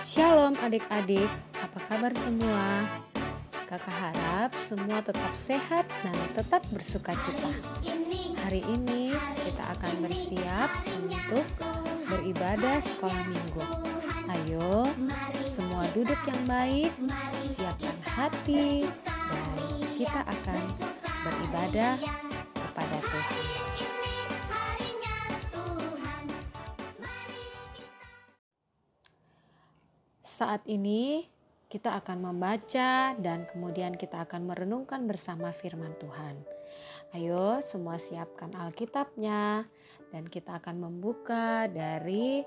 Shalom adik-adik, apa kabar semua? Kakak harap semua tetap sehat dan tetap bersuka cita. Hari ini kita akan bersiap untuk beribadah sekolah minggu. Ayo, semua duduk yang baik, siapkan hati, dan kita akan beribadah kepada Tuhan. Saat ini kita akan membaca dan kemudian kita akan merenungkan bersama firman Tuhan. Ayo semua siapkan Alkitabnya dan kita akan membuka dari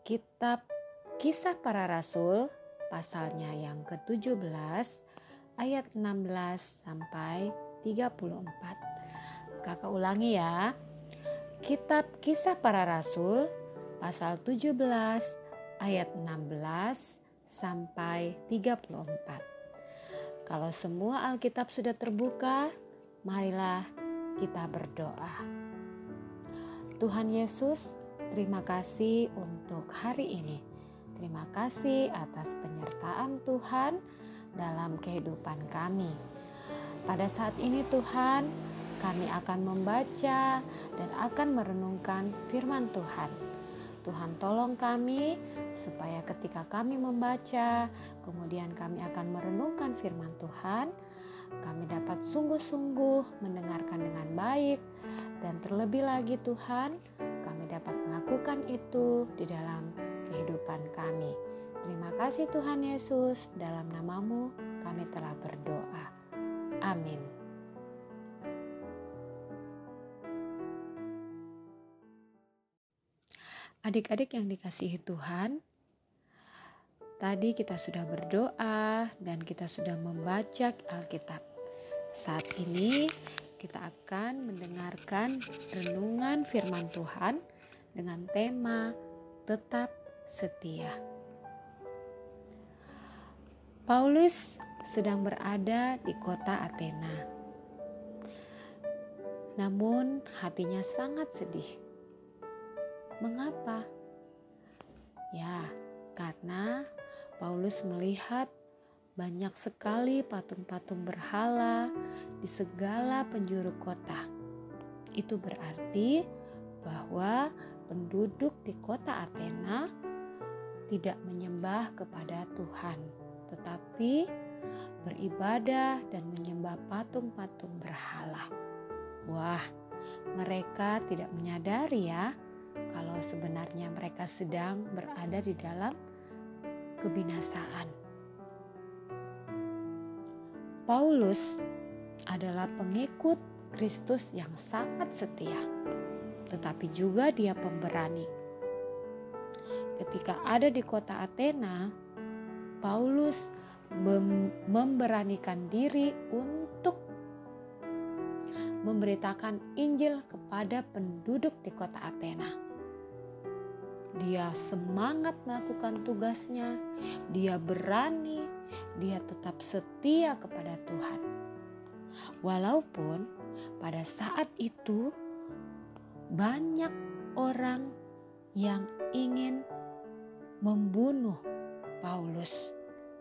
kitab Kisah Para Rasul pasalnya yang ke-17 ayat 16 sampai 34. Kakak ulangi ya. Kitab Kisah Para Rasul pasal 17 ayat 16 sampai 34. Kalau semua Alkitab sudah terbuka, marilah kita berdoa. Tuhan Yesus, terima kasih untuk hari ini. Terima kasih atas penyertaan Tuhan dalam kehidupan kami. Pada saat ini Tuhan, kami akan membaca dan akan merenungkan firman Tuhan. Tuhan tolong kami supaya ketika kami membaca, kemudian kami akan merenungkan firman Tuhan, kami dapat sungguh-sungguh mendengarkan dengan baik dan terlebih lagi Tuhan, kami dapat melakukan itu di dalam kehidupan kami. Terima kasih Tuhan Yesus, dalam namamu kami telah berdoa. Amin. Adik-adik yang dikasihi Tuhan, tadi kita sudah berdoa dan kita sudah membaca Alkitab. Saat ini kita akan mendengarkan renungan firman Tuhan dengan tema tetap setia. Paulus sedang berada di kota Athena. Namun hatinya sangat sedih Mengapa? Ya, karena Paulus melihat banyak sekali patung-patung berhala di segala penjuru kota. Itu berarti bahwa penduduk di kota Athena tidak menyembah kepada Tuhan, tetapi beribadah dan menyembah patung-patung berhala. Wah, mereka tidak menyadari ya kalau sebenarnya mereka sedang berada di dalam kebinasaan. Paulus adalah pengikut Kristus yang sangat setia, tetapi juga dia pemberani. Ketika ada di kota Athena, Paulus memberanikan diri untuk memberitakan Injil kepada penduduk di kota Athena. Dia semangat melakukan tugasnya, dia berani, dia tetap setia kepada Tuhan. Walaupun pada saat itu banyak orang yang ingin membunuh Paulus.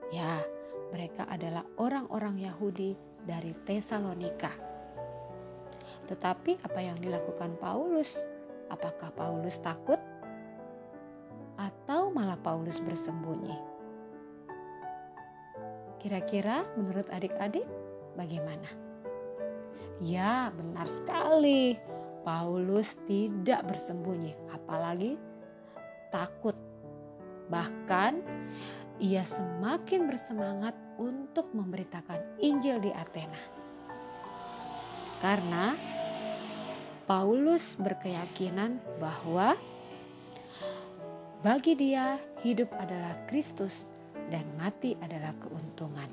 Ya, mereka adalah orang-orang Yahudi dari Tesalonika. Tetapi apa yang dilakukan Paulus? Apakah Paulus takut? Atau malah Paulus bersembunyi? Kira-kira menurut adik-adik bagaimana? Ya, benar sekali. Paulus tidak bersembunyi, apalagi takut. Bahkan ia semakin bersemangat untuk memberitakan Injil di Athena. Karena Paulus berkeyakinan bahwa bagi dia, hidup adalah Kristus dan mati adalah keuntungan.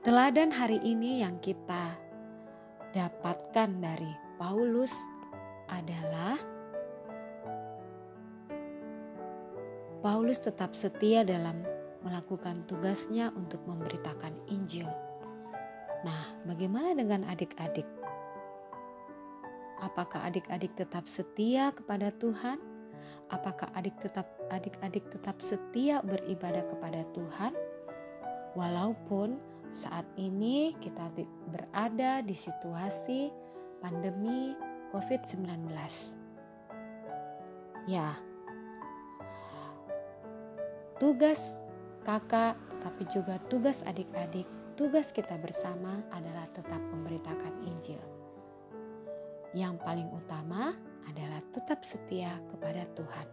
Teladan hari ini yang kita dapatkan dari Paulus adalah Paulus tetap setia dalam melakukan tugasnya untuk memberitakan Injil. Nah, bagaimana dengan adik-adik? Apakah adik-adik tetap setia kepada Tuhan? Apakah adik tetap adik-adik tetap setia beribadah kepada Tuhan walaupun saat ini kita berada di situasi pandemi COVID-19. Ya, tugas kakak, tapi juga tugas adik-adik, tugas kita bersama adalah tetap memberitakan Injil. Yang paling utama adalah tetap setia kepada Tuhan,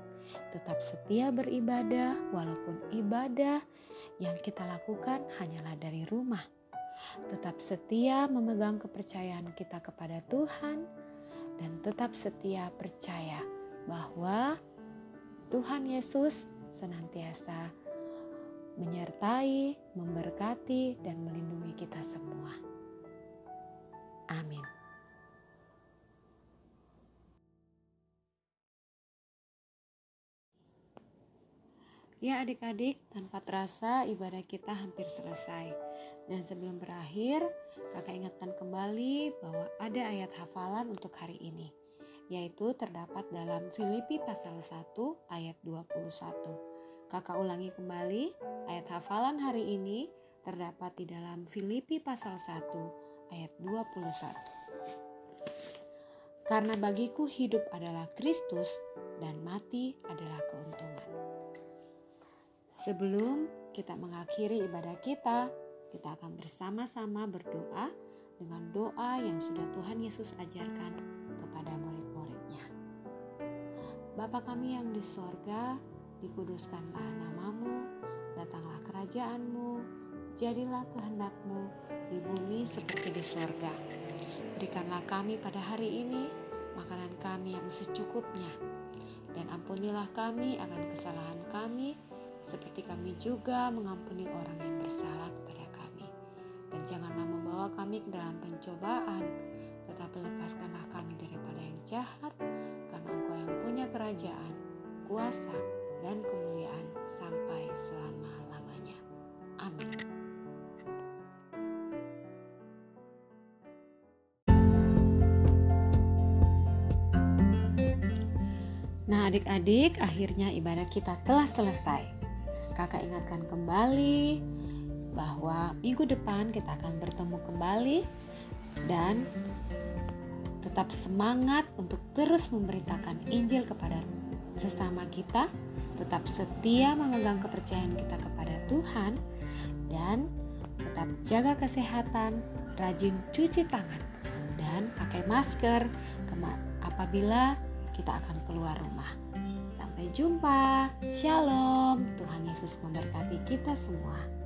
tetap setia beribadah, walaupun ibadah yang kita lakukan hanyalah dari rumah. Tetap setia memegang kepercayaan kita kepada Tuhan, dan tetap setia percaya bahwa Tuhan Yesus senantiasa menyertai, memberkati, dan melindungi kita semua. Amin. Ya adik-adik, tanpa terasa ibadah kita hampir selesai. Dan sebelum berakhir, kakak ingatkan kembali bahwa ada ayat hafalan untuk hari ini, yaitu terdapat dalam Filipi pasal 1 ayat 21. Kakak ulangi kembali, ayat hafalan hari ini terdapat di dalam Filipi pasal 1 ayat 21. Karena bagiku hidup adalah Kristus dan mati adalah keuntungan. Sebelum kita mengakhiri ibadah kita, kita akan bersama-sama berdoa dengan doa yang sudah Tuhan Yesus ajarkan kepada murid-muridnya. Bapa kami yang di sorga, dikuduskanlah namamu, datanglah kerajaanmu, jadilah kehendakmu di bumi seperti di sorga. Berikanlah kami pada hari ini makanan kami yang secukupnya, dan ampunilah kami akan kesalahan kami, seperti kami juga mengampuni orang yang bersalah kepada kami. Dan janganlah membawa kami ke dalam pencobaan, tetapi lepaskanlah kami daripada yang jahat, karena Engkau yang punya kerajaan, kuasa, dan kemuliaan sampai selama-lamanya. Amin. Nah, adik-adik, akhirnya ibadah kita telah selesai kakak ingatkan kembali bahwa minggu depan kita akan bertemu kembali dan tetap semangat untuk terus memberitakan Injil kepada sesama kita, tetap setia memegang kepercayaan kita kepada Tuhan dan tetap jaga kesehatan, rajin cuci tangan dan pakai masker apabila kita akan keluar rumah. Sampai jumpa. Shalom. Tuhan Yesus memberkati kita semua.